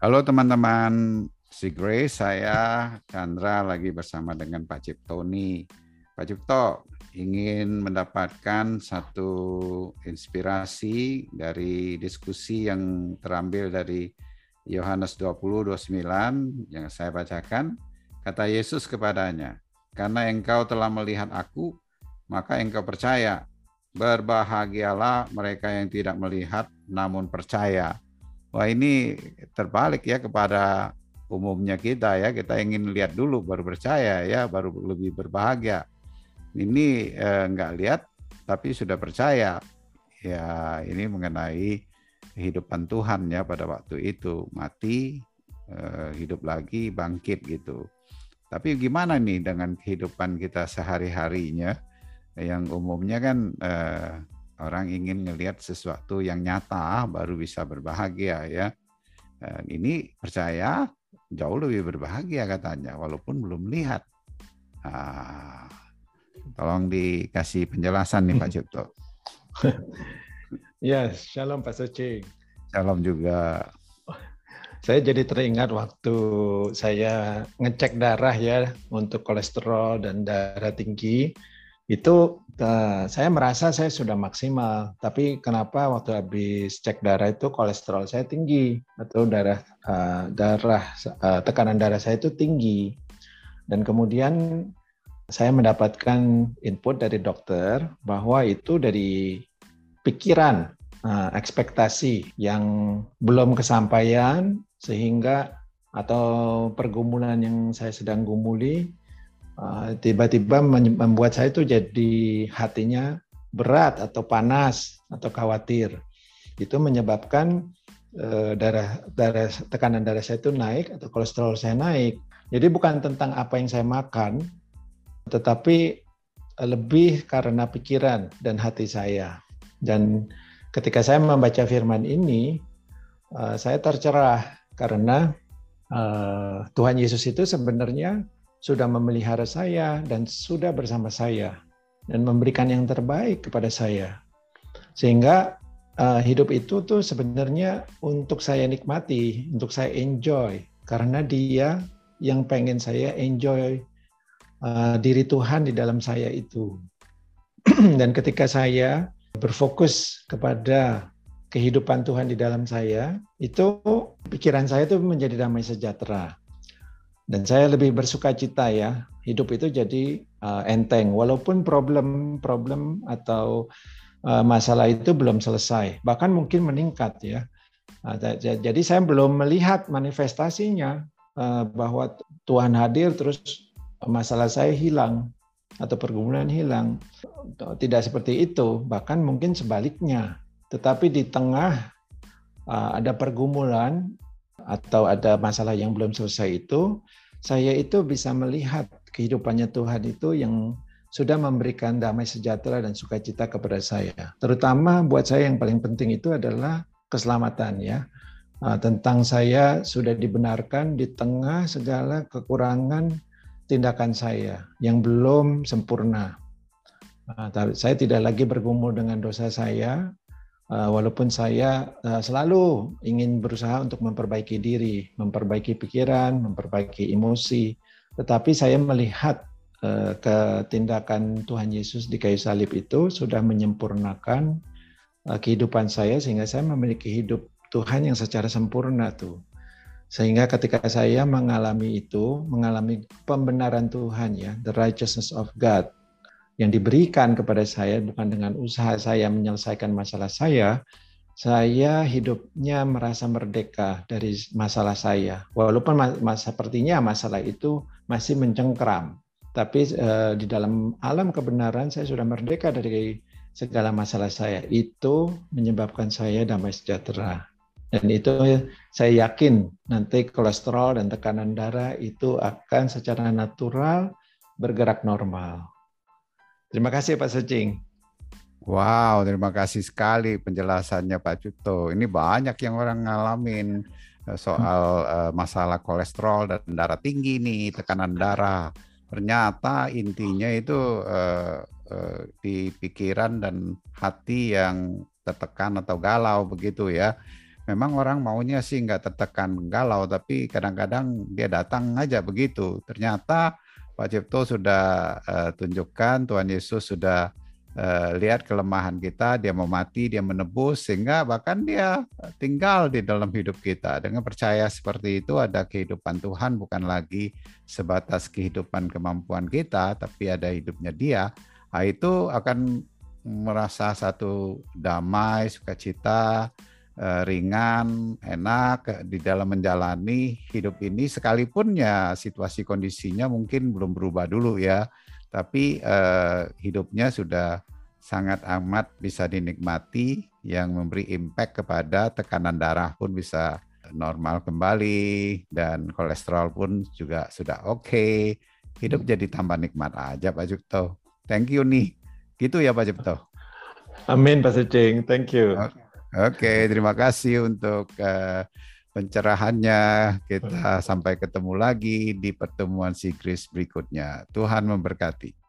Halo teman-teman si Grace, saya Chandra lagi bersama dengan Pak Cipto nih. Pak Cipto ingin mendapatkan satu inspirasi dari diskusi yang terambil dari Yohanes 20 29 yang saya bacakan. Kata Yesus kepadanya, "Karena engkau telah melihat aku, maka engkau percaya. Berbahagialah mereka yang tidak melihat namun percaya." Wah ini terbalik ya kepada umumnya kita ya kita ingin lihat dulu baru percaya ya baru lebih berbahagia. Ini eh, nggak lihat tapi sudah percaya ya ini mengenai kehidupan Tuhan ya pada waktu itu mati eh, hidup lagi bangkit gitu. Tapi gimana nih dengan kehidupan kita sehari-harinya yang umumnya kan eh, Orang ingin melihat sesuatu yang nyata baru bisa berbahagia ya. ini percaya jauh lebih berbahagia katanya walaupun belum lihat. Ah, tolong dikasih penjelasan nih Pak Cipto. ya, shalom Pak Suci. Shalom juga. Saya jadi teringat waktu saya ngecek darah ya untuk kolesterol dan darah tinggi itu uh, saya merasa saya sudah maksimal. Tapi kenapa waktu habis cek darah itu kolesterol saya tinggi atau darah uh, darah uh, tekanan darah saya itu tinggi. Dan kemudian saya mendapatkan input dari dokter bahwa itu dari pikiran, ekspektasi yang belum kesampaian sehingga atau pergumulan yang saya sedang gumuli tiba-tiba membuat saya itu jadi hatinya berat atau panas atau khawatir. Itu menyebabkan eh, darah darah tekanan darah saya itu naik atau kolesterol saya naik. Jadi bukan tentang apa yang saya makan, tetapi lebih karena pikiran dan hati saya. Dan ketika saya membaca firman ini, eh, saya tercerah karena eh, Tuhan Yesus itu sebenarnya sudah memelihara saya dan sudah bersama saya dan memberikan yang terbaik kepada saya. Sehingga uh, hidup itu tuh sebenarnya untuk saya nikmati, untuk saya enjoy karena dia yang pengen saya enjoy uh, diri Tuhan di dalam saya itu. dan ketika saya berfokus kepada kehidupan Tuhan di dalam saya, itu pikiran saya itu menjadi damai sejahtera. Dan saya lebih bersuka cita ya, hidup itu jadi uh, enteng, walaupun problem-problem atau uh, masalah itu belum selesai, bahkan mungkin meningkat ya. Uh, jadi saya belum melihat manifestasinya uh, bahwa Tuhan hadir terus masalah saya hilang atau pergumulan hilang. Tidak seperti itu, bahkan mungkin sebaliknya. Tetapi di tengah uh, ada pergumulan atau ada masalah yang belum selesai itu, saya itu bisa melihat kehidupannya Tuhan itu yang sudah memberikan damai sejahtera dan sukacita kepada saya. Terutama buat saya yang paling penting itu adalah keselamatan ya. Ah, tentang saya sudah dibenarkan di tengah segala kekurangan tindakan saya yang belum sempurna. Ah, saya tidak lagi bergumul dengan dosa saya, walaupun saya uh, selalu ingin berusaha untuk memperbaiki diri, memperbaiki pikiran, memperbaiki emosi, tetapi saya melihat uh, ketindakan Tuhan Yesus di kayu salib itu sudah menyempurnakan kehidupan saya sehingga saya memiliki hidup Tuhan yang secara sempurna tuh. Sehingga ketika saya mengalami itu, mengalami pembenaran Tuhan ya, the righteousness of God, yang diberikan kepada saya bukan dengan usaha saya menyelesaikan masalah saya, saya hidupnya merasa merdeka dari masalah saya. Walaupun masa sepertinya masalah itu masih mencengkram, tapi uh, di dalam alam kebenaran saya sudah merdeka dari segala masalah saya. Itu menyebabkan saya damai sejahtera. Dan itu saya yakin nanti kolesterol dan tekanan darah itu akan secara natural bergerak normal. Terima kasih Pak Secing. Wow, terima kasih sekali penjelasannya Pak Cuto. Ini banyak yang orang ngalamin eh, soal uh, masalah kolesterol dan darah tinggi nih, tekanan darah. Ternyata intinya itu uh, di pikiran dan hati yang tertekan atau galau begitu ya. memang orang maunya sih nggak tertekan galau, tapi kadang-kadang dia datang aja begitu. Ternyata Pak Cipto sudah uh, tunjukkan Tuhan Yesus sudah uh, lihat kelemahan kita, dia mau mati, dia menebus, sehingga bahkan dia tinggal di dalam hidup kita. Dengan percaya seperti itu ada kehidupan Tuhan bukan lagi sebatas kehidupan kemampuan kita, tapi ada hidupnya dia. Nah, itu akan merasa satu damai, sukacita, ringan, enak di dalam menjalani hidup ini sekalipun ya situasi kondisinya mungkin belum berubah dulu ya, tapi eh, hidupnya sudah sangat amat bisa dinikmati yang memberi impact kepada tekanan darah pun bisa normal kembali dan kolesterol pun juga sudah oke. Okay. Hidup jadi tambah nikmat aja Pak Jukto. Thank you nih. Gitu ya Pak Cipto. Amin Pak Secing, thank you. Oke, okay, terima kasih untuk uh, pencerahannya. Kita sampai ketemu lagi di pertemuan Sigris berikutnya. Tuhan memberkati.